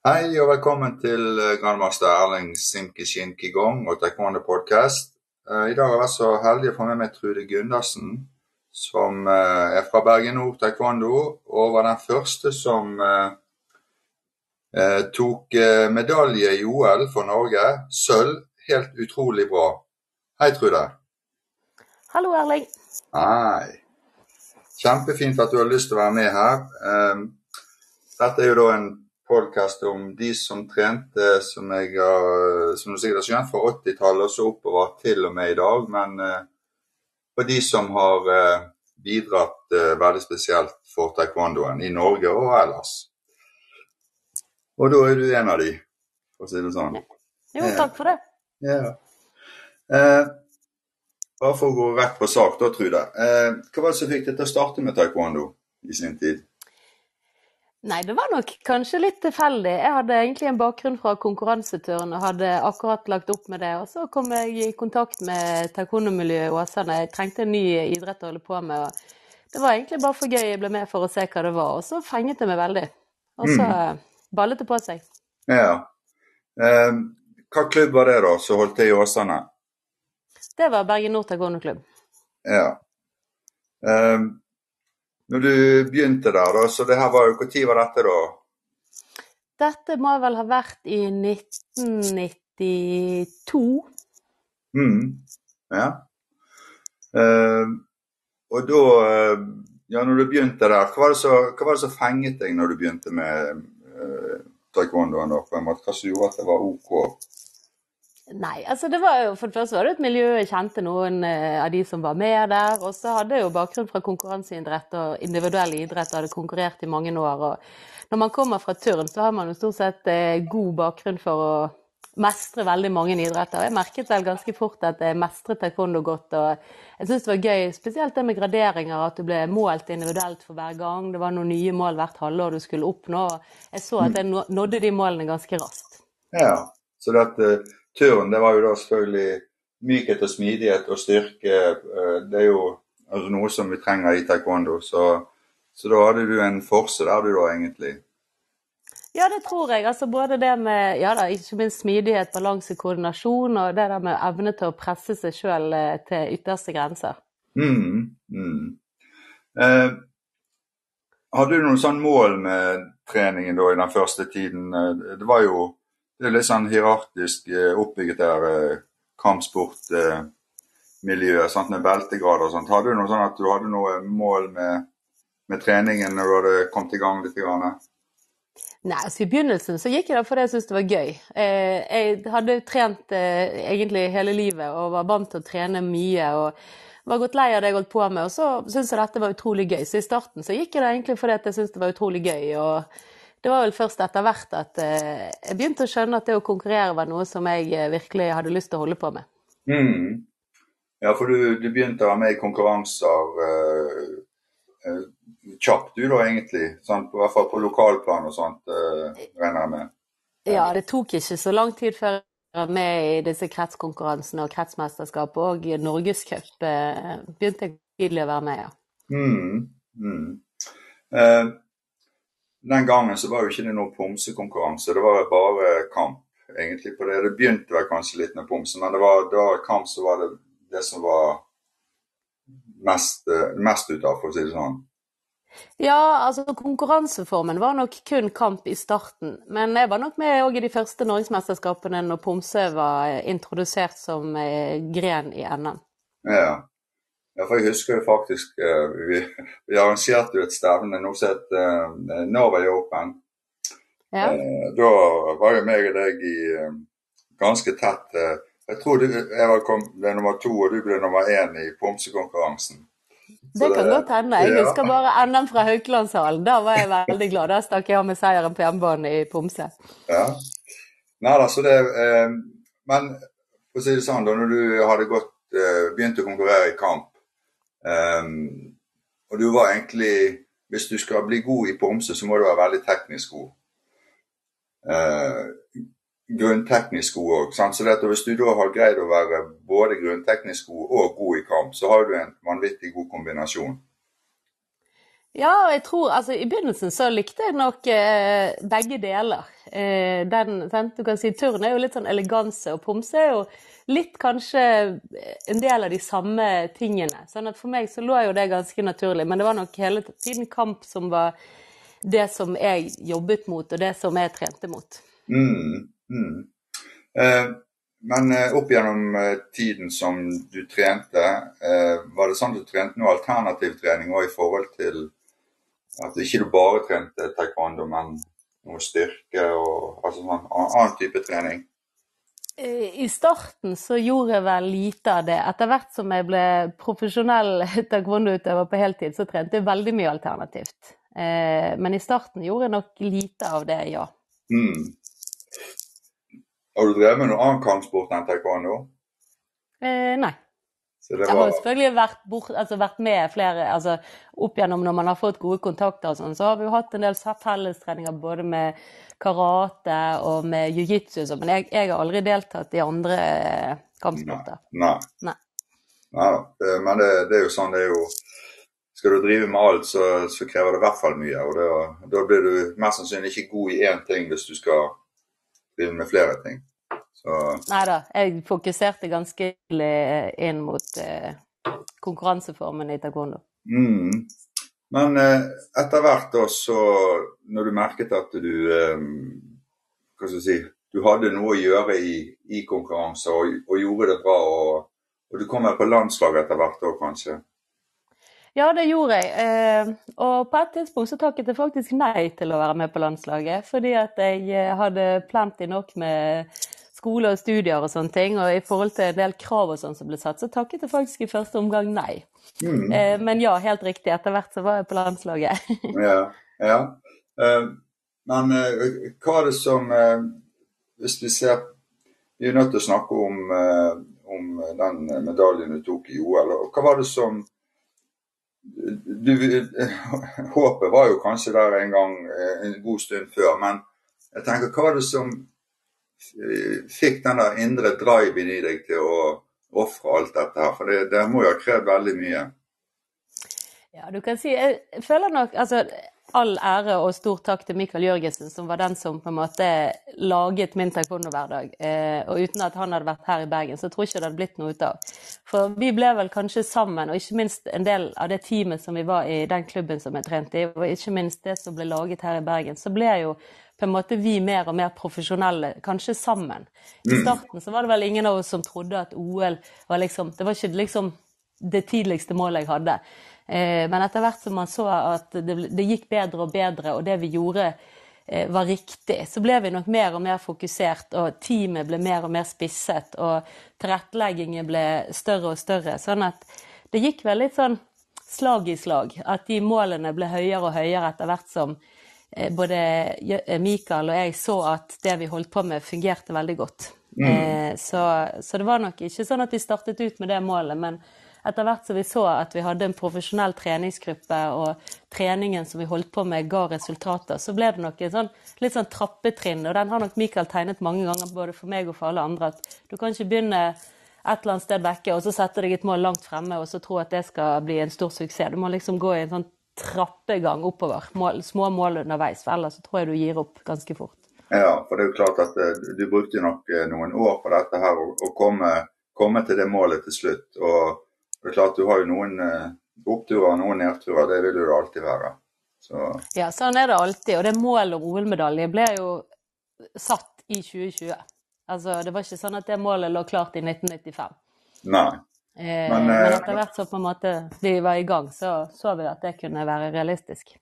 Hei og velkommen til eh, grandmaster Erling Simki Shinki Gong og Taekwondo Podcast. Eh, I dag har jeg vært så heldig å få med meg Trude Gundersen, som eh, er fra Bergen Nord Taekwondo, og var den første som tok medalje i OL for Norge. Sølv. Helt utrolig bra. Hei, Trude. Hallo, Erling. Hei. Kjempefint at du har lyst til å være med her. Dette er jo da en podkast om de som trente, som, jeg som du sikkert har skjønt, fra 80-tallet og så oppover til og med i dag. Men for de som har uh, bidratt uh, veldig spesielt for taekwondoen i Norge og ellers. Og da er du en av de, for å si det sånn. Jo, takk for det. Ja. bare for å gå rett på sak, da, Trude. hva var det som fikk deg til å starte med taekwondo i sin tid? Nei, det var nok kanskje litt tilfeldig. Jeg hadde egentlig en bakgrunn fra konkurranseturn og hadde akkurat lagt opp med det. Og så kom jeg i kontakt med taekwondo-miljøet i Åsane. Jeg trengte en ny idrett å holde på med. og Det var egentlig bare for gøy jeg ble med for å se hva det var. Og så fenget det meg veldig. Og så mm. ballet det på seg. Ja. Eh, hva klubb var det da som holdt til i Åsane? Det var Bergen Nord taekwondo-klubb. Ja. Eh, når du begynte der, da, så det her var jo Når var dette, da? Dette må vel ha vært i 1992. Mm. Ja. Uh, og da uh, Ja, når du begynte der, hva var det som fenget deg når du begynte med uh, taekwondoen? Hva som gjorde at det var OK? Nei, altså det var jo, for det første var det et miljø jeg kjente noen eh, av de som var med der. Og så hadde jeg jo bakgrunn fra konkurranseidrett og individuell idrett og hadde konkurrert i mange år. Og når man kommer fra turn, så har man jo stort sett eh, god bakgrunn for å mestre veldig mange idretter. Jeg merket vel ganske fort at jeg mestret taekwondo godt. og Jeg syns det var gøy, spesielt det med graderinger, at du ble målt individuelt for hver gang. Det var noen nye mål hvert halvår du skulle oppnå. Jeg så at jeg nådde de målene ganske raskt. Ja, så dette Turen det var jo da selvfølgelig mykhet og smidighet og styrke. Eh, det er jo altså, noe som vi trenger i taekwondo. Så, så da hadde du en forse der, du da, egentlig. Ja, det tror jeg. Altså både det med ja da, ikke minst smidighet, balanse, koordinasjon, og det der med evne til å presse seg sjøl eh, til ytterste grenser. Mm, mm. Eh, hadde du noen sånn mål med treningen da i den første tiden? Eh, det var jo det er litt sånn hierarkisk eh, oppbygget der eh, kampsportmiljøet eh, med beltegrader og sånt. Hadde du noe sånn at du hadde noe mål med, med treningen når du hadde kommet i gang litt? Grann? Nei, altså I begynnelsen så gikk jeg der fordi jeg syntes det var gøy. Jeg hadde trent egentlig hele livet og var vant til å trene mye. og var godt lei av det jeg holdt på med, og så syntes jeg dette var utrolig gøy. Så i starten så gikk jeg der egentlig fordi jeg syntes det var utrolig gøy. og det var vel først etter hvert at eh, jeg begynte å skjønne at det å konkurrere var noe som jeg eh, virkelig hadde lyst til å holde på med. Mm. Ja, for du, du, begynte å være med i konkurranser uh, uh, kjapt du da, egentlig? Sånn, I hvert fall på lokalplan og sånt, uh, regner jeg med? Ja, det tok ikke så lang tid før jeg var med i disse kretskonkurransene og kretsmesterskap og norgescup. Uh, begynte jeg tidlig å være med, ja. Mm. Mm den gangen så var jo ikke det noe pomsekonkurranse, det var bare kamp egentlig på det. Det begynte vel kanskje litt med pomse, men det var da kamp så var det det som var mest, mest ut av, for å si det sånn. Ja, altså konkurranseformen var nok kun kamp i starten. Men jeg var nok med òg i de første norgesmesterskapene når pomse var introdusert som eh, gren i NM. Ja. Ja, for Jeg husker jo faktisk uh, vi, vi, arrangerte jo et stevne nå som het uh, Norway Open. Ja. Uh, da var jo meg og deg i ganske tett. jeg tror du, jeg kom, ble nummer to, og du ble nummer én i pomsekonkurransen. Det kan godt hende. Jeg ja. husker bare NM fra Haukelandshallen. Da var jeg veldig glad. Da stakk jeg av med seieren på hjemmebane i pomse. Ja. Nei da, så det Men for å si det sånn, da når du hadde gått, begynt å konkurrere i kamp Um, og du var egentlig Hvis du skal bli god i pomse, så må du være veldig teknisk god. Uh, grunnteknisk god òg. Så dette, hvis du da har greid å være både grunnteknisk god og god i kamp, så har du en vanvittig god kombinasjon. Ja, og jeg tror altså I begynnelsen så likte jeg nok eh, begge deler. Eh, den, sant? Du kan si Turn er jo litt sånn eleganse, og pomse er jo litt kanskje en del av de samme tingene. Sånn at for meg så lå jo det ganske naturlig. Men det var nok hele tiden kamp som var det som jeg jobbet mot, og det som jeg trente mot. Mm, mm. Eh, men eh, opp gjennom eh, tiden som du trente, eh, var det sånn du trente noe alternativ trening òg i forhold til at ikke du bare trente taekwondo, men noe styrke og altså sånn annen type trening? I starten så gjorde jeg vel lite av det. Etter hvert som jeg ble profesjonell taekwondo-utøver på heltid, så trente jeg veldig mye alternativt. Men i starten gjorde jeg nok lite av det, ja. Mm. Har du drevet med noen annen kampsport enn taekwondo? Eh, nei. Var... Jeg har selvfølgelig vært, bort, altså vært, med flere altså Opp gjennom når man har fått gode kontakter og sånn, så har vi jo hatt en del fellestreninger både med karate og med jiu-jitsu og sånn, men jeg, jeg, har aldri deltatt i andre eh, kampsporter. Nei. Nei. Nei. Nei men det, det, er jo sånn, det er jo Skal du drive med alt, så, så krever det i hvert fall mye. og Da blir du mest sannsynlig ikke god i én ting hvis du skal drive med flere ting. Nei da, jeg fokuserte ganske inn mot eh, konkurranseformen i taekwondo. Mm. Men eh, etter hvert da, så når du merket at du eh, Hva skal jeg si Du hadde noe å gjøre i, i konkurranse og, og, gjorde det bra, og, og du kom på landslaget etter hvert òg, kanskje? Ja, det gjorde jeg. Eh, og på et tidspunkt så takket jeg faktisk nei til å være med på landslaget. Fordi at jeg eh, hadde plenty nok med skole og studier og sånne ting, og i forhold til en del krav og sånn som ble satt, så takket jeg faktisk i første omgang nei. Mm. Eh, men ja, helt riktig. Etter hvert så var jeg på landslaget. ja, ja. Eh, men eh, hva er det som Hvis vi ser Vi er nødt til å snakke om, om den medaljen du tok i OL. og Hva var det som du, Håpet var jo kanskje der en gang en god stund før, men jeg tenker, hva er det som fikk den der indre driven i deg til å ofre alt dette her? For det, det må jo ha krevd veldig mye. Ja, du kan si Jeg føler nok altså all ære og stor takk til Mikael Jørgensen, som var den som på en måte laget min taekwondo-hverdag. Eh, og uten at han hadde vært her i Bergen, så tror jeg ikke det hadde blitt noe ut av. For vi ble vel kanskje sammen, og ikke minst en del av det teamet som vi var i den klubben som jeg trente i, og ikke minst det som ble laget her i Bergen, så ble jeg jo på en måte vi mer og mer profesjonelle, kanskje sammen. I mm. starten så var det vel ingen av oss som trodde at OL var liksom Det var ikke liksom det tidligste målet jeg hadde. Eh, men etter hvert som man så at det, gikk bedre og bedre, og det vi gjorde eh, var riktig, så ble vi nok mer og mer fokusert, og teamet ble mer og mer spisset, og tilretteleggingen ble større og større. Sånn at det gikk vel litt sånn slag i slag. At de målene ble høyere og høyere etter hvert som både eh, Mikael og jeg så at det vi holdt på med, fungerte veldig godt. Mm. Eh, så, så, det var nok ikke sånn at vi startet ut med det målet, men etter hvert som vi så at vi hadde en profesjonell treningsgruppe, og treningen som vi holdt på med ga resultater, så ble det nok en sånn, litt sånn trappetrinn. Og den har nok Mikael tegnet mange ganger, både for meg og for alle andre. At du kan ikke begynne et eller annet sted vekke og så sette deg et mål langt fremme og så tro at det skal bli en stor suksess. Du må liksom gå i en sånn trappegang oppover. Mål, små mål underveis, for ellers så tror jeg du gir opp ganske fort. Ja, for det er jo klart at uh, du brukte nok uh, noen år på dette her å komme, komme, til det målet til slutt. Og det er klart du har jo noen uh, oppturer og noen nedturer, det vil det alltid være. Så. Ja, sånn er det alltid. Og det målet om OL-medalje ble jo satt i 2020. Altså, det var ikke sånn at det målet lå klart i 1995. Nei. Eh, men, men, etter hvert så på en måte vi var i gang, så så vi at det kunne være realistisk.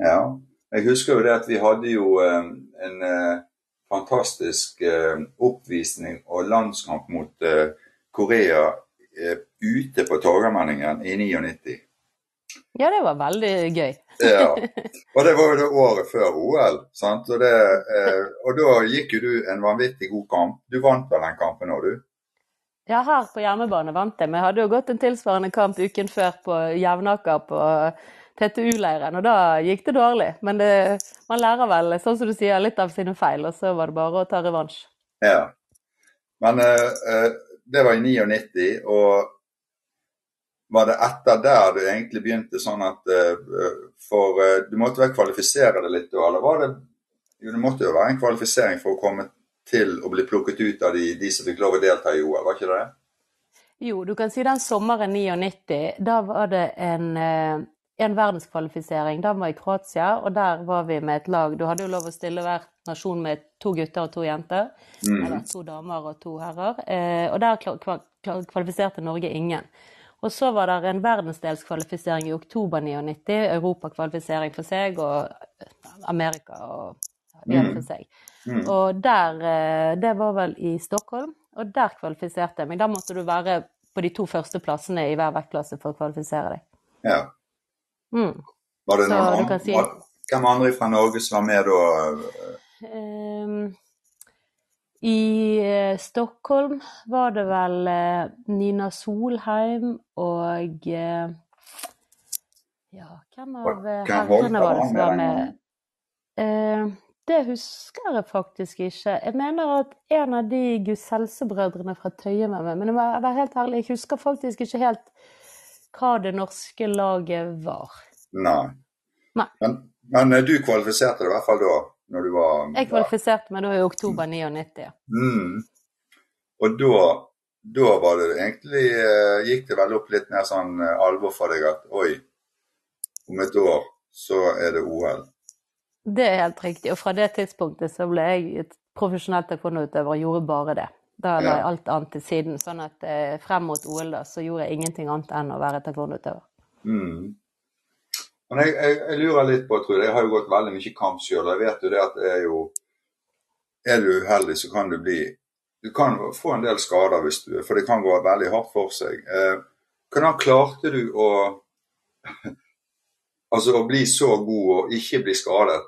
Ja. Jeg husker jo det at vi hadde jo eh, en eh, fantastisk oppvisning og landskamp mot Korea ute på Torgallmenningen i 99. Ja, det var veldig gøy. ja. Og det var jo det året før OL. sant? Og, det, og da gikk jo du en vanvittig god kamp. Du vant vel den kampen òg, du? Ja, her på hjemmebane vant jeg. Jeg hadde jo gått en tilsvarende kamp uken før på Jevnaker på TTU-leiren, og da gikk det dårlig. Men det, man lærer vel, sånn som du sier, litt av sine feil, og så var det bare å ta revansj. Ja. Men uh, det var i 99, og var det etter der du egentlig begynte sånn at uh, For uh, du måtte vel kvalifisere deg litt eller var det Jo, det måtte jo være en kvalifisering for å komme til å bli plukket ut av de, de som fikk lov å delta i OL, var ikke det? Jo, du kan si den sommeren 99, da var det en, en verdenskvalifisering. Den var i Kroatia, og der var vi med et lag. Du hadde jo lov å stille hver nasjon med to gutter og to jenter. Mm. Eller to damer og to herrer. Eh, og der kvalifiserte Norge ingen. Og så var det en verdensdelskvalifisering i oktober 99, europakvalifisering for seg og Amerika og igjen mm. for seg. Mm. Og der eh, Det var vel i Stockholm, og der kvalifiserte jeg meg. Da måtte du være på de to første plassene i hver vektklasse for å kvalifisere deg. Ja. Mm. Var det noen andre, si... Hvem andre fra Norge som var med da? Um, i uh, Stockholm var det vel uh, Nina Solheim og uh, Ja, hvem av herrene var det som var med? Det husker jeg faktisk ikke. Jeg mener at en av de Gus Helse-brødrene fra Tøye var med. Men jeg må være helt ærlig, jeg husker faktisk ikke helt hva det norske laget var. Nei. Nei. Men, men du kvalifiserte deg i hvert fall da? når du var Jeg kvalifiserte meg da i oktober 99. Mm. Og da, da var det egentlig eh, Gikk det vel opp litt mer sånn eh, alvor for deg at oi, om et år så er det OL? Det er helt riktig. Og fra det tidspunktet så ble jeg et profesjonelt taekwondo-utøver og gjorde bare det. Da la jeg alt annet til siden. Sånn at eh, frem mot OL da, så gjorde jeg ingenting annet enn å være taekwondo-utøver. Mm. Men jeg, jeg, jeg, lurer litt på, Trude. jeg, jeg har jo gått veldig mye kamp sjøl. Jeg vet jo det at det er jo Er du uheldig, så kan du bli Du kan få en del skader, hvis du, for det kan gå veldig hardt for seg. Eh, hvordan klarte du å altså å bli så god og ikke bli skadet?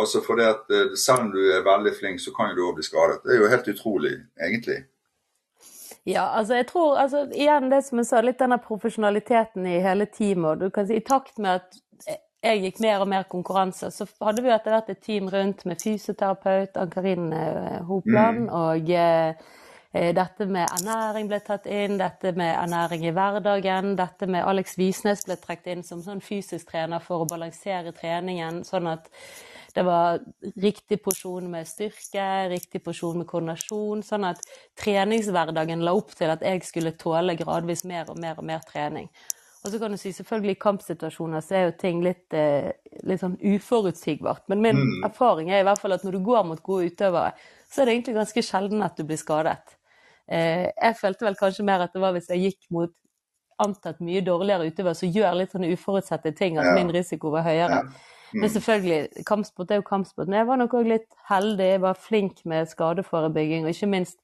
Altså for det at eh, Selv om du er veldig flink, så kan jo du òg bli skadet. Det er jo helt utrolig, egentlig. Ja, altså jeg tror, altså igjen det som jeg sa, litt denne profesjonaliteten i hele teamet. du kan si I takt med at jeg gikk mer og mer konkurranse, så hadde vi etter hvert et team rundt med fysioterapeut, Ann-Karin eh, Hopland, mm. og eh, dette med ernæring ble tatt inn, dette med ernæring i hverdagen, dette med Alex Visnes ble trukket inn som sånn fysisk trener for å balansere treningen, sånn at det var riktig porsjon med styrke, riktig porsjon med koordinasjon, sånn at treningshverdagen la opp til at jeg skulle tåle gradvis mer og mer og mer trening. Og så kan du si selvfølgelig i kampsituasjoner så er jo ting litt, eh, litt sånn uforutsigbart. Men min mm. erfaring er i hvert fall at når du går mot gode utøvere, så er det egentlig ganske sjelden at du blir skadet. Eh, jeg følte vel kanskje mer at det var hvis jeg gikk mot antatt mye dårligere utøver som gjør litt sånne uforutsette ting, at min risiko var høyere. Mm. Men selvfølgelig, kampsport er jo kampsport. Men jeg var nok òg litt heldig. Jeg var flink med skadeforebygging, og ikke minst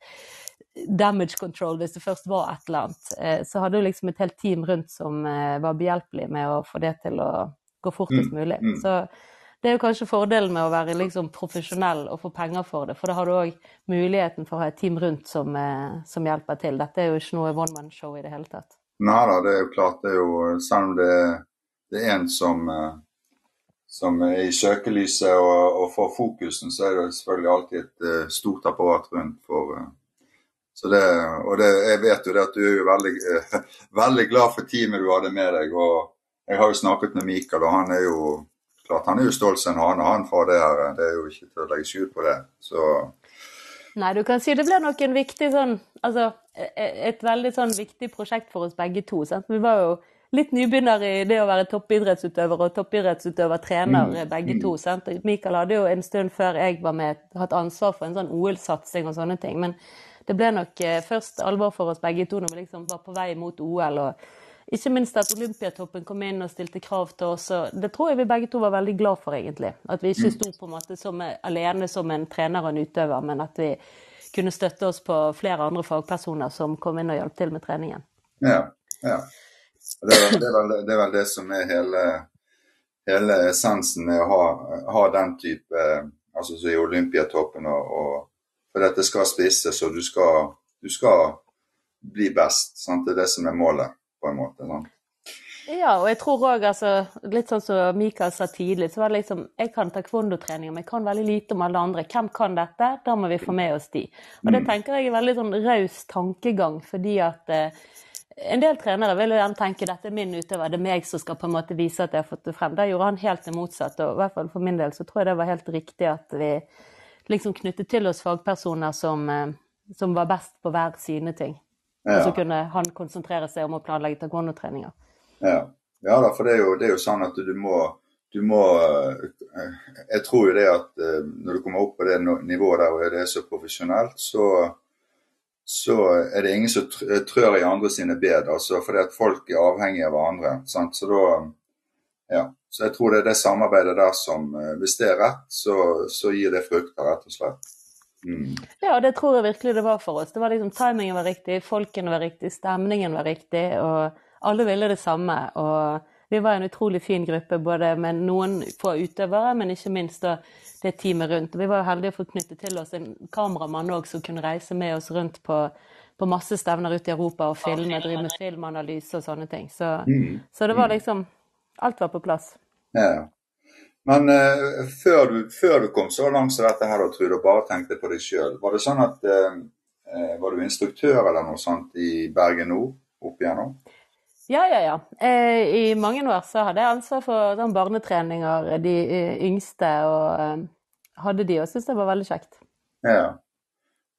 damage control hvis det først var et eller annet. Eh, så hadde du liksom et helt team rundt som eh, var behjelpelig med å få det til å gå fortest mm, mulig. Mm. Så det er jo kanskje fordelen med å være liksom profesjonell og få penger for det. For da har du òg muligheten for å ha et team rundt som, eh, som, hjelper til. Dette er jo ikke noe one man show i det hele tatt. Nei da, det er jo klart. Det er jo, selv om det, det er en som, som er i søkelyset og, og får fokusen, så er det selvfølgelig alltid et stort apparat rundt for det, og det, jeg vet jo det at du er jo veldig, eh, veldig, glad for teamet du hadde med deg. og Jeg har jo snakket med Mikael, og han er jo klart han er jo stolt som en hane han for det her. Det er jo ikke til å legge skjul på det. Så Nei, du kan si det ble nok en viktig sånn Altså e, e, et veldig sånn viktig prosjekt for oss begge to. Sant? Vi var jo litt nybegynnere i det å være toppidrettsutøver og toppidrettsutøver-trener mm. begge to. Sant? Mikael hadde jo en stund før jeg var med, hatt ansvar for en sånn OL-satsing og sånne ting. men det ble nok eh, først alvor for oss begge to når vi liksom var på vei mot OL. og Ikke minst at Olympiatoppen kom inn og stilte krav til oss. Det tror jeg vi begge to var veldig glad for, egentlig. At vi ikke sto på en måte som, alene som en trener og en utøver, men at vi kunne støtte oss på flere andre fagpersoner som kom inn og hjalp til med treningen. Ja, ja. Det er, det, er vel, det er, vel, det som er hele, hele essensen med å ha, ha den type altså så i Olympiatoppen og, og for dette skal spisses, og du skal, du skal bli best. Sant? Det er det som er målet, på en måte. Sant? Ja, og jeg tror òg, altså, litt sånn som Mikael sa tidlig, så var det liksom Jeg kan taekwondo-trening, men jeg kan veldig lite om alle andre. Hvem kan dette? Da må vi få med oss de. Og det mm. tenker jeg er veldig sånn raus tankegang, fordi at eh, en del trenere vil jo gjerne tenke dette er min utøver, det er meg som skal på en måte vise at jeg har fått det frem. Da gjorde han helt det motsatte. Og i hvert fall for min del så tror jeg det var helt riktig at vi liksom knyttet til oss fagpersoner som, eh, som var best på hver sine ting. Ja. Og så kunne han konsentrere seg om å planlegge taekwondo-treninger. Ja. ja da, for det er, jo, det er, jo, sånn at du må, du må eh, Jeg tror jo det at eh, når du kommer opp på det nivået der og det er så profesjonelt, så så er det ingen som trør i andre sine bed. altså Fordi at folk er avhengige av hverandre. Sant? Så da, ja. Så jeg tror det er det samarbeidet der som eh, Hvis det er rett, så, så gir det frukter, rett og slett. Mm. Ja, det tror jeg virkelig det var for oss. Det var liksom Timingen var riktig, folkene var riktig, stemningen var riktig, og alle ville det samme. og vi var en utrolig fin gruppe, både med noen få utøvere, men ikke minst det teamet rundt. Vi var heldige å få knyttet til oss en kameramann òg som kunne reise med oss rundt på, på masse stevner ute i Europa og filme, drive med filmanalyse og sånne ting. Så, mm. så, det var liksom Alt var på plass. Ja. Men uh, før, du, før, du, kom så langt som dette her, og Trude, og bare tenkte på deg sjøl, var det sånn at uh, Var du instruktør eller noe sånt i Bergen Nord opp igjennom? Ja, ja, ja. Eh, I mange år så hadde jeg ansvar for sånn barnetreninger, de yngste, og eh, hadde de, og syntes det var veldig kjekt. Ja.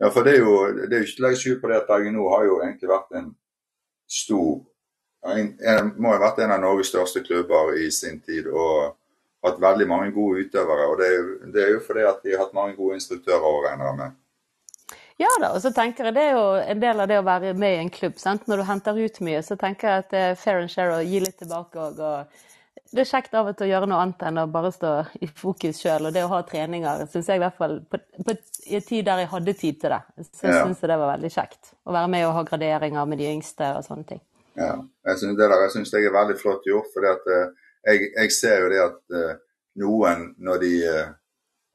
ja, for det er jo det er jo ikke legge skjul på det at Bergen Nord har jo egentlig vært en stor en, en, må ha vært en av Norges største klubber i sin tid og hatt veldig mange gode utøvere. og Det er jo, det er jo fordi at de har hatt mange gode instruktører å regne med. Ja da, og så tenker jeg det er jo en del av det å være med i en klubb. sant? Når du henter ut mye, så tenker jeg at det er fair and share å gi litt tilbake òg. Og det er kjekt av og til å gjøre noe annet enn å bare stå i fokus sjøl. Og det å ha treninger syns jeg i hvert fall på, på, I en tid der jeg hadde tid til det, så ja. syns jeg det var veldig kjekt. Å være med og ha graderinger med de yngste og sånne ting. Ja, jeg synes det der, jeg synes det er veldig flott gjort. For uh, jeg, jeg, ser jo det at uh, noen, når de uh,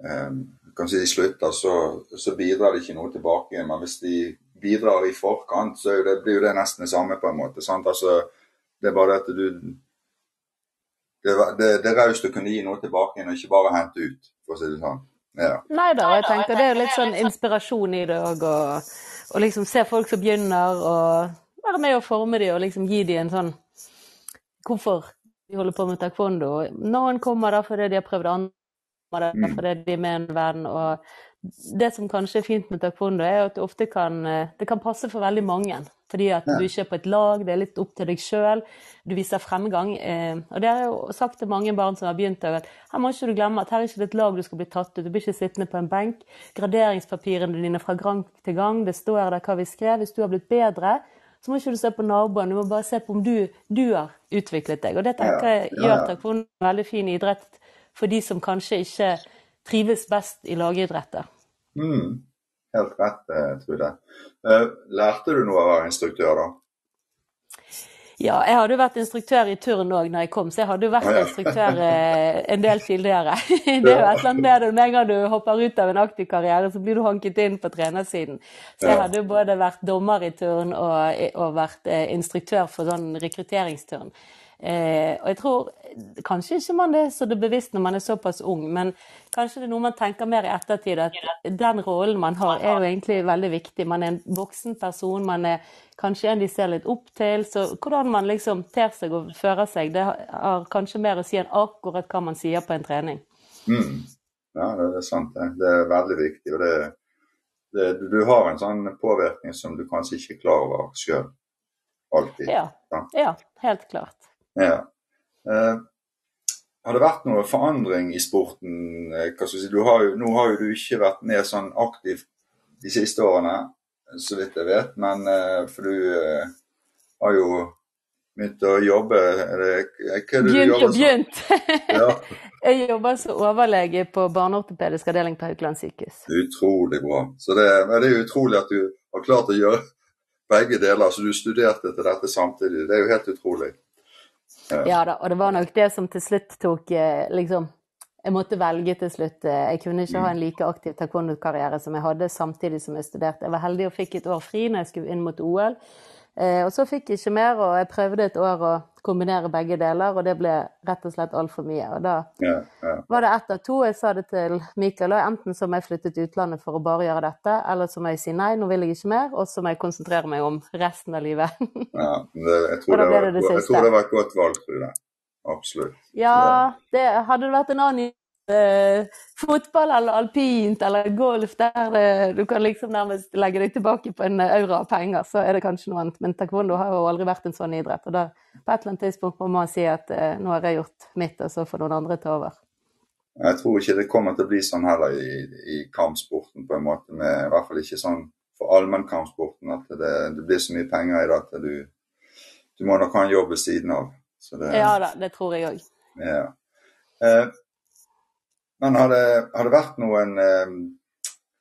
um, kanskje de slutter, så, så, bidrar de ikke noe tilbake. Men hvis de bidrar i forkant, så det, blir jo det nesten det samme, på en måte. Altså, det er bare det at du Det, det, det er raust å kunne gi noe tilbake igjen, og ikke bare hente ut, for å si det sånn. Ja. Nei da, jeg tenker det er litt sånn inspirasjon i det òg, og, og, liksom se folk som begynner, og være med og forme dem og liksom gi dem en sånn Hvorfor de holder på med taekwondo. Noen kommer da fordi de har prøvd andre mm. fordi de er med en venn. Og det som kanskje er fint med taekwondo, er at det ofte kan, eh, det kan passe for veldig mange. Fordi at du ikke er på et lag, det er litt opp til deg sjøl. Du viser fremgang. Eh, og det har jeg jo sagt til mange barn som har begynt, at her må ikke du glemme at her er ikke et lag du skal bli tatt ut. Du blir ikke sittende på en benk. Graderingspapirene dine fra gang til gang, det står der hva vi skrev. Hvis du har blitt bedre, så må ikke du se på naboen, du må bare se på om du, du har utviklet deg. Og det tenker jeg gjør taekwondo en veldig fin idrett for de som kanskje ikke trives best i lagidretter. Mm. Helt rett, eh, Trude. Eh, lærte du noe av å være instruktør, da? Ja, jeg hadde jo vært instruktør i turn òg når jeg kom, så jeg hadde jo vært instruktør eh, en del tidligere. Det er jo et eller annet med det. Med en gang du hopper ut av en aktiv karriere, så blir du hanket inn på trenersiden. Så jeg hadde jo både vært dommer i turn og, og vært instruktør for sånn rekrutteringsturn. Eh, og jeg tror kanskje ikke man er så det bevisst når man er såpass ung, men kanskje det er noe man tenker mer i ettertid, at den rollen man har er jo egentlig veldig viktig. Man er en voksen person, man er kanskje en de ser litt opp til. Så hvordan man liksom ter seg og fører seg, det har kanskje mer å si enn akkurat hva man sier på en trening. Mm. Ja, det er sant. Det er veldig viktig. og det, det, Du har en sånn påvirkning som du kanskje ikke er klar over sjøl. Alltid. Ja. ja, helt klart. Ja. Eh, har det vært noe forandring i sporten? Eh, si, har jo, nå har jo du ikke vært med sånn aktivt de siste årene, så vidt jeg vet. Men eh, for du har jo begynt å jobbe Begynt og begynt! ja. Jeg jobber som overlege på barneortopedisk avdeling på Haukeland sykehus. Utrolig bra. Så det, det er utrolig at du har klart å gjøre begge deler. Så du studerte til dette samtidig. Det er jo helt utrolig. Ja da, og det var nok det som til slutt tok eh, liksom Jeg måtte velge til slutt. Eh, jeg kunne ikke ha en like aktiv taekwondo-karriere som jeg hadde samtidig som jeg studerte. Jeg var heldig og fikk et år fri når jeg skulle inn mot OL. Eh, og så fikk jeg ikke mer, og jeg prøvde et år og kombinere begge deler, og det ble rett og slett altfor mye. Og da Ja, ja. var det ett av to. Jeg sa det til Mikael, og enten så må jeg flytte til utlandet for å bare gjøre dette, eller så må jeg si nei, nå vil jeg ikke mer, og så må jeg konsentrere meg om resten av livet. ja. Det, jeg, tror det var, det det jeg tror det var et godt valg, Trude. Absolutt. Ja, det, hadde det vært en annen fotball eller alpint eller golf der det, du kan liksom nærmest legge deg tilbake på en aura av penger, så er det kanskje noe annet. Men taekwondo har jo aldri vært en sånn idrett. Og da, på et eller annet tidspunkt må man si at eh, nå har jeg gjort mitt, og så får noen andre ta over. Jeg tror ikke det kommer til å bli sånn heller i, i kampsporten, på en måte. Med, I hvert fall ikke sånn for allmennkampsporten at det, det blir så mye penger i det at du, du må nok ha en jobb ved siden av. Så det, Ja da, det tror jeg òg. Ja. Eh, men har det, har det vært noen eh,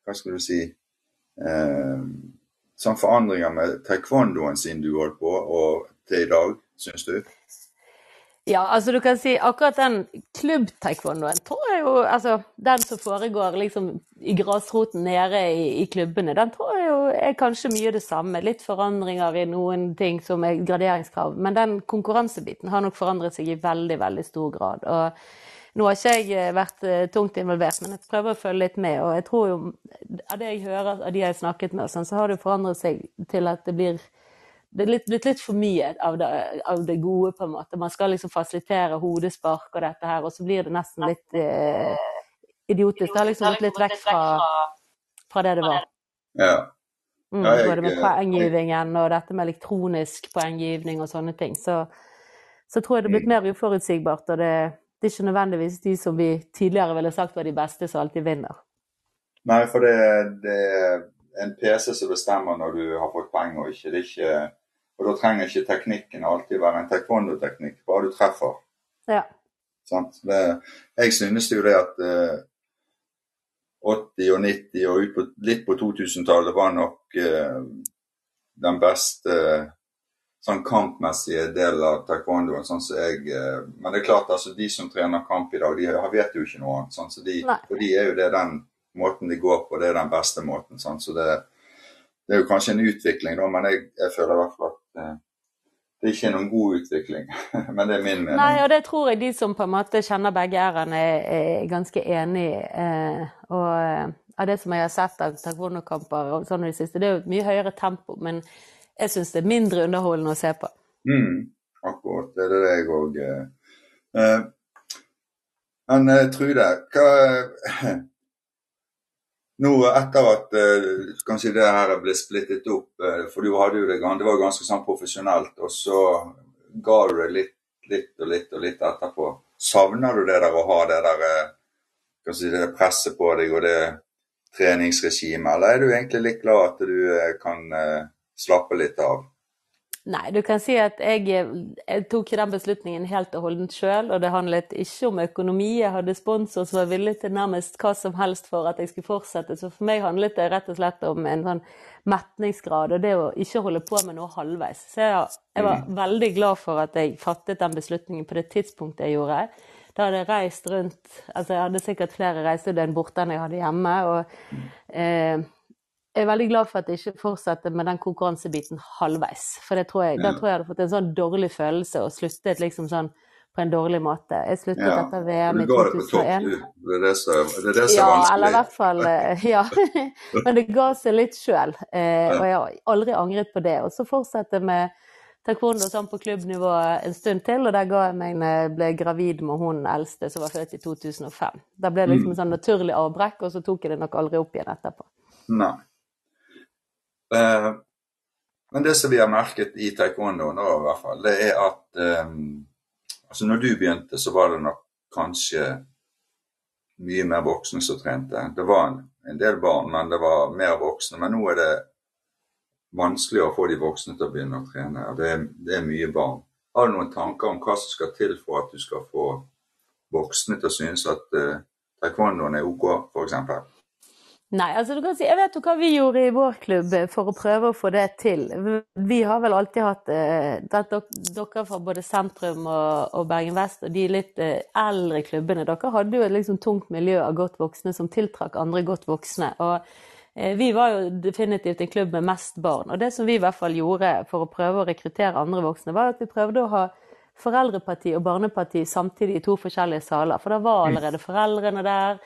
Hva skal du si eh, Sånn forandringer med taekwondoen siden du holdt på, og til i dag, syns du? Ja, altså du kan si akkurat den klubb-taekwondoen tror jeg jo Altså den som foregår liksom i grasroten nede i, i klubbene, den tror jeg jo er kanskje mye det samme. Litt forandringer i noen ting som er graderingskrav. Men den konkurransebiten har nok forandret seg i veldig, veldig stor grad. Og nå har ikke jeg eh, vært eh, tungt involvert, men jeg prøver å følge litt med. Og jeg tror jo, av det jeg hører av de jeg har snakket med, sånn, så har det forandret seg til at det blir det er litt, blitt litt for mye av det, av det gode, på en måte. Man skal liksom fasilitere hodespark og dette her, og så blir det nesten litt eh, idiotisk. Det har liksom gått litt vekk fra, fra det det var. Ja. Mm, både med poenggivningen og dette med elektronisk poenggivning og sånne ting. Så, så tror jeg det er blitt mer uforutsigbart, og det, det er ikke nødvendigvis de som vi tidligere ville sagt var de beste, som alltid vinner. Nei, for det, det er en PC som bestemmer når du har fått poeng og ikke. Det er ikke og da trenger ikke teknikken alltid være en taekwondo-teknikk, bare du treffer. Ja. Sant? Det, jeg synes jo det at eh, 80 og 90 og ut på, litt på 2000-tallet var nok eh, den beste sånn kampmessige del av taekwondoen. sånn som jeg, eh, Men det er klart, altså de som trener kamp i dag, de vet jo ikke noe annet. Sånn, så de, for de er jo det den måten de går på, det er den beste måten. Sånn, så det, det er jo kanskje en utvikling, da, men jeg, jeg føler i hvert fall at eh, det ikke er noen god utvikling. men det er min mening. Nei, og det tror jeg de som på en måte kjenner begge ærene, er, er ganske enig i. Eh, og eh, av det som jeg har sett av taekwondo-kamper og sånn i det siste, det er jo et mye høyere tempo, men jeg syns det er mindre underholdende å se på. Mm, akkurat. Det er det jeg òg eh. eh, Men eh, Trude, hva Nå etter at eh, kanskje det her ble splittet opp, eh, for du hadde jo det, det var ganske sånn profesjonelt, og så ga du det litt, litt og litt og litt etterpå. Savner du det der å ha det der eh, si, det presset på deg og det treningsregimet, eller er du egentlig litt glad at du eh, kan eh, slappe litt av? Nei, du kan si at jeg, jeg tok den beslutningen helt og holdent sjøl, og det handlet ikke om økonomi. Jeg hadde sponsor som var villig til nærmest hva som helst for at jeg skulle fortsette. Så for meg handlet det rett og slett om en sånn metningsgrad, og det å ikke holde på med noe halvveis. Så jeg, jeg var veldig glad for at jeg fattet den beslutningen på det tidspunktet jeg gjorde. Da hadde jeg reist rundt Altså, jeg hadde sikkert flere reisedøgn borte enn jeg hadde hjemme. og eh, jeg er veldig glad for at jeg ikke fortsetter med den konkurransebiten halvveis. For det tror jeg, da tror jeg jeg hadde fått en sånn dårlig følelse og sluttet liksom sånn på en dårlig måte. Jeg sluttet Ja, etter VM i ga det på topp, 2001. Det er det som, er, som Ja, er vanskelig. eller i hvert fall eh, Ja. Men det ga seg litt sjøl. Eh, og jeg har aldri angret på det. Og så fortsette med taekwondo sånn på klubbnivå en stund til, og der ga jeg meg når jeg ble gravid med hun eldste som var født i 2005. Da ble det liksom en sånn naturlig avbrekk, og så tok jeg det nok aldri opp igjen etterpå. Nei. Eh, men det som vi har merket i taekwondo nå, i hvert fall, det er at eh, altså når du begynte, så var det nok kanskje mye mer voksne som trente. Det var en, en del barn, men det var mer voksne. Men nå er det vanskelig å få de voksne til å begynne å trene. og Det det er mye barn. Har du noen tanker om hva som skal til for at du skal få voksne til å synes at eh, taekwondoen er OK, f.eks.? Nei, altså du kan si, jeg vet jo hva vi gjorde i vår klubb eh, for å prøve å få det til. Vi har vel alltid hatt eh, dere, fra både sentrum og, og Bergen Vest og de litt eh, eldre klubbene, dere hadde jo et liksom tungt miljø av godt voksne som tiltrakk andre godt voksne. og eh, vi var jo definitivt en klubb med mest barn. Og det som vi i hvert fall gjorde for å prøve å rekruttere andre voksne, var at vi prøvde å ha foreldreparti og barneparti samtidig i to forskjellige saler. For da var allerede foreldrene der.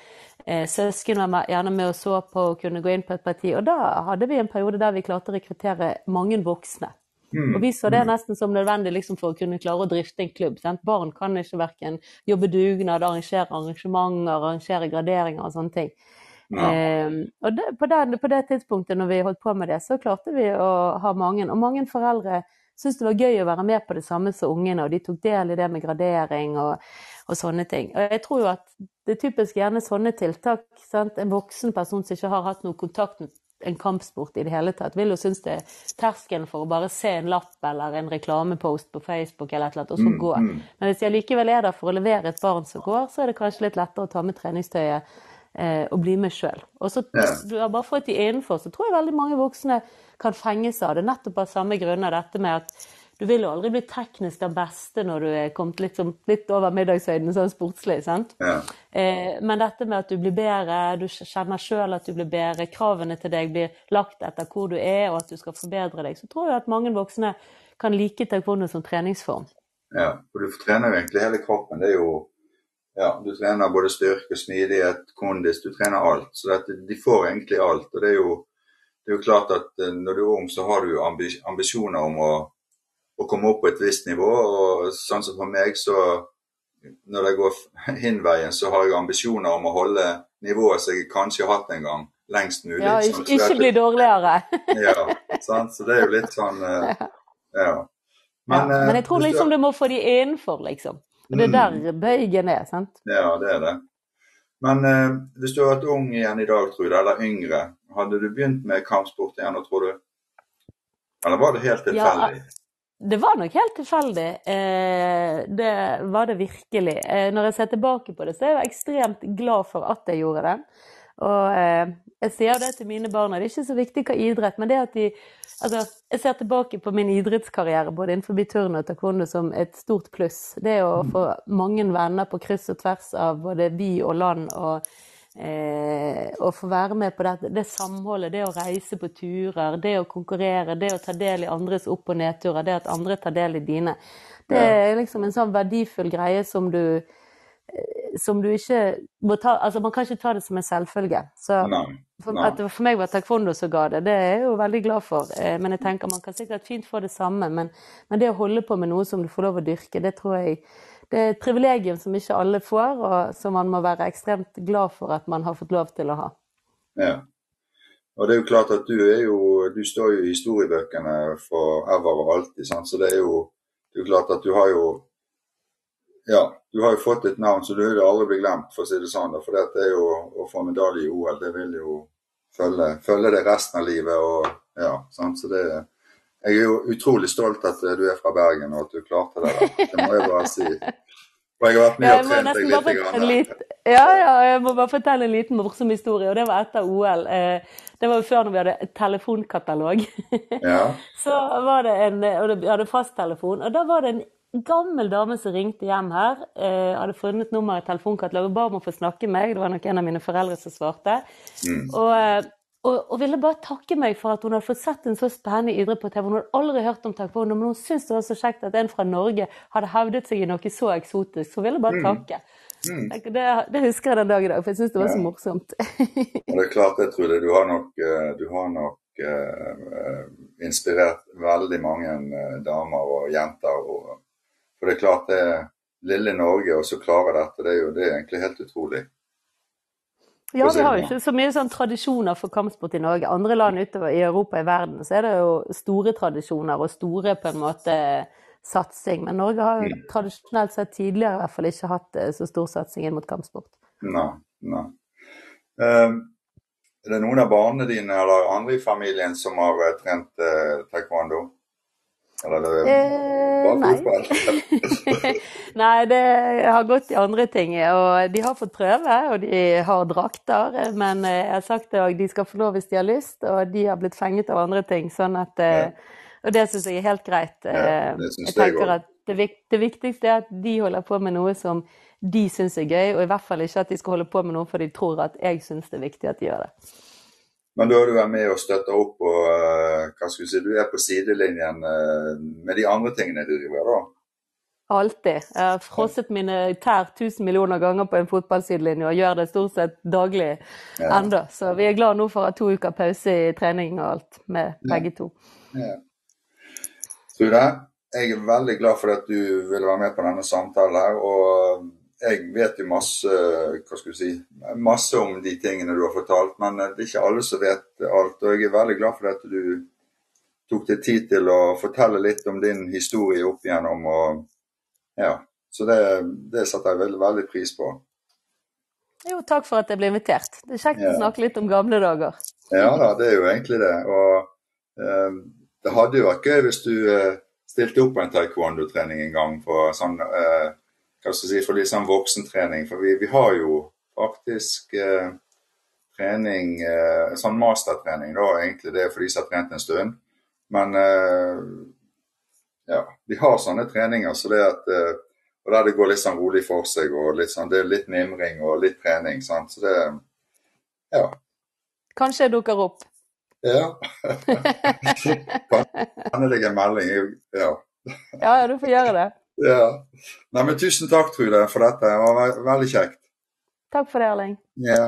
Eh, søsken var gjerne med og så på og kunne gå inn på et parti. Og da hadde vi en periode der vi klarte å rekruttere mange voksne. Og vi så det nesten som nødvendig liksom, for å kunne klare å drifte en klubb. Sant? Barn kan ikke verken jobbe dugnad, arrangere arrangementer, arrangere graderinger og sånne ting. Ja. Eh, og det, på, den, på det tidspunktet når vi holdt på med det, så klarte vi å ha mange. Og mange foreldre syntes det var gøy å være med på det samme som ungene, og de tok del i det med gradering og, og sånne ting. Og jeg tror jo at det er typisk gjerne sånne tiltak. Sant? En voksen person som ikke har hatt noe kontakt med en kampsport i det hele tatt, vil jo synes det er terskelen for å bare se en lapp eller en reklamepost på Facebook eller et eller annet, og så Mm, gå. mm. Men hvis jeg likevel er der for å levere et barn som går, så er det kanskje litt lettere å ta med treningstøyet eh, og bli med sjøl. Og så Ja. du har bare fått er innenfor, så tror jeg veldig mange voksne kan fenges av det. Nettopp av samme grunner. Dette med at du vil jo aldri bli teknisk den beste når du er kommet litt, som- litt over middagshøyden sånn sportslig. sant? Ja. Eh, men dette med at du blir bedre, du kjenner sjøl at du blir bedre, kravene til deg blir lagt etter hvor du er, og at du skal forbedre deg, så tror jeg at mange voksne kan like taekwondo som treningsform. Ja, for du trener jo egentlig hele kroppen. Det er jo ja, Du trener både styrke, smidighet, kondis, du trener alt. Så dette, de får egentlig alt. Og det er jo, det er jo klart at eh, når du er ung, så har du ambisjoner om å, å komme opp på et visst nivå. Og sånn som for meg, så når det går hin-veien, så har jeg ambisjoner om å holde nivået som jeg kanskje har hatt en gang, lengst mulig. Ja, Sånn, ikke, ikke bli dårligere. Ja, sant? Så det er jo litt sånn eh, Ja. Men, ja, men jeg tror liksom du må få de innenfor, liksom. Og det er der bøygen er, sant. Ja, det er det. Men eh, hvis du hadde vært ung igjen i dag, Trude, eller yngre, hadde du begynt med kampsport igjen, nå, tror du? Eller var det helt tilfeldig? Det var nok helt tilfeldig. Eh, det var det virkelig. Eh, når jeg ser tilbake på det, så er jeg ekstremt glad for at jeg gjorde det. Og eh, jeg sier det til mine barn, det er ikke så viktig hva idrett, men det at de Altså, jeg ser tilbake på min idrettskarriere både innenfor turn og taekwondo som et stort pluss. Det å få mange venner på kryss og tvers av både by og land og Eh, å få være med på det, det samholdet, det å reise på turer, det å konkurrere, det å ta del i andres opp- og nedturer, det at andre tar del i dine. Det er liksom en sånn verdifull greie som du som du ikke må ta Altså, man kan ikke ta det som en selvfølge. Så Nei. for, nei. at det for meg var taekwondo som ga det, det er jeg jo veldig glad for. Eh, men jeg tenker man kan sikkert fint få det samme. Men, men det å holde på med noe som du får lov å dyrke, det tror jeg det er et privilegium som ikke alle får, og som man må være ekstremt glad for at man har fått lov til å ha. Ja. Og det er jo klart at du er jo Du står jo i historiebøkene for ever og alltid, sant? så det er jo det er jo klart at du har jo Ja, du har jo fått et navn, så du vil aldri bli glemt, for å si det sånn. For det er jo å få medalje i OL, det vil jo følge, følge det resten av livet. og ja, sant? Så det Jeg er jo utrolig stolt at du er fra Bergen og at du klarte det. Der. Det må jeg bare si. Og jeg har vært med og trent deg litt. Grann. litt ja, ja, jeg må bare fortelle en liten morsom historie, og det var etter OL. Eh, Det var jo før når vi hadde telefonkatalog. Ja. Så var det en, og vi hadde fasttelefon, og da var det en gammel dame som ringte hjem her. Eh, hadde funnet nummer i telefonkatalogen, ba om å få snakke med meg. Det var nok en av mine foreldre som svarte. Mm. Og, eh, og, og ville bare takke meg for at hun hadde fått sett en så spennende idrett på TV. Hun hadde aldri hørt om taekwondo, men hun syntes det var så kjekt at en fra Norge hadde hevdet seg i noe så eksotisk. Så hun ville bare takke. Mm. Det, det husker jeg den dag i dag, for jeg syns det var så morsomt. Og det er klart, det. Du har nok, eh, du har nok inspirert veldig mange damer og jenter. Og, for det er klart, det er lille Norge og så klarer dette, det er jo det er egentlig helt utrolig. Ja, vi har jo ikke så mye sånn tradisjoner for kampsport i Norge. Andre land utover i Europa og i verden så er det jo store tradisjoner og store på en måte satsing. Men Norge har jo Mm. tradisjonelt sett tidligere i hvert fall ikke hatt eh, så stor satsing inn mot kampsport. Nei, nei. Eh, er det noen av barna dine eller andre i familien som har eh, trent eh, taekwondo? Eller er det Eh, nei. Nei, det har gått i andre ting. Og de har fått prøve, og de har drakter. Men eh, jeg har sagt det òg, de skal få lov hvis de har lyst, og de har blitt fenget av andre ting. sånn at ja. Og det syns jeg er helt greit. Ja, Eh, det synes jeg tenker at det, det viktigste er at de holder på med noe som de syns er gøy, og i hvert fall ikke at de skal holde på med noe for de tror at jeg syns det er viktig at de gjør det. Men da er du med og støtter opp og eh, hva skal du si, du er på sidelinjen eh, med de andre tingene du driver da? Alltid. Jeg har frosset mine tær tusen millioner ganger på en fotballsidelinje og gjør det stort sett daglig Ja. enda. Så vi er glad nå for å ha to uker pause i trening og alt med begge to. Ja. Trude, jeg er veldig glad for at du ville være med på denne samtalen. her, og Jeg vet jo masse hva skal du si, masse om de tingene du har fortalt, men det er ikke alle som vet alt. og Jeg er veldig glad for at du tok deg tid til å fortelle litt om din historie opp igjennom. og ja, Så det, det setter jeg veldig, veldig pris på. Jo, takk for at jeg ble invitert. Det er kjekt Ja. å snakke litt om gamle dager. Ja da, det er jo egentlig det. Og eh, det hadde jo vært gøy hvis du eh, stilte opp på en taekwondo-trening en gang for sånn eh, hva skal jeg si, for sånn voksentrening. For vi, vi har jo faktisk eh, trening, eh, sånn mastertrening da, egentlig det er for de som har trent en stund. Men eh, ja, vi har sånne treninger, så det at eh, og der det går litt sånn rolig for seg, og litt sånn, det er litt mimring og litt trening. sant? Så det, ja. Kanskje jeg dukker opp. Ja. Kan jeg legge en melding? Ja. Ja, ja, du får gjøre det. Ja. Nei, men tusen takk, Trude, for dette. Det var veldig kjekt. Takk for det, Erling. Ja.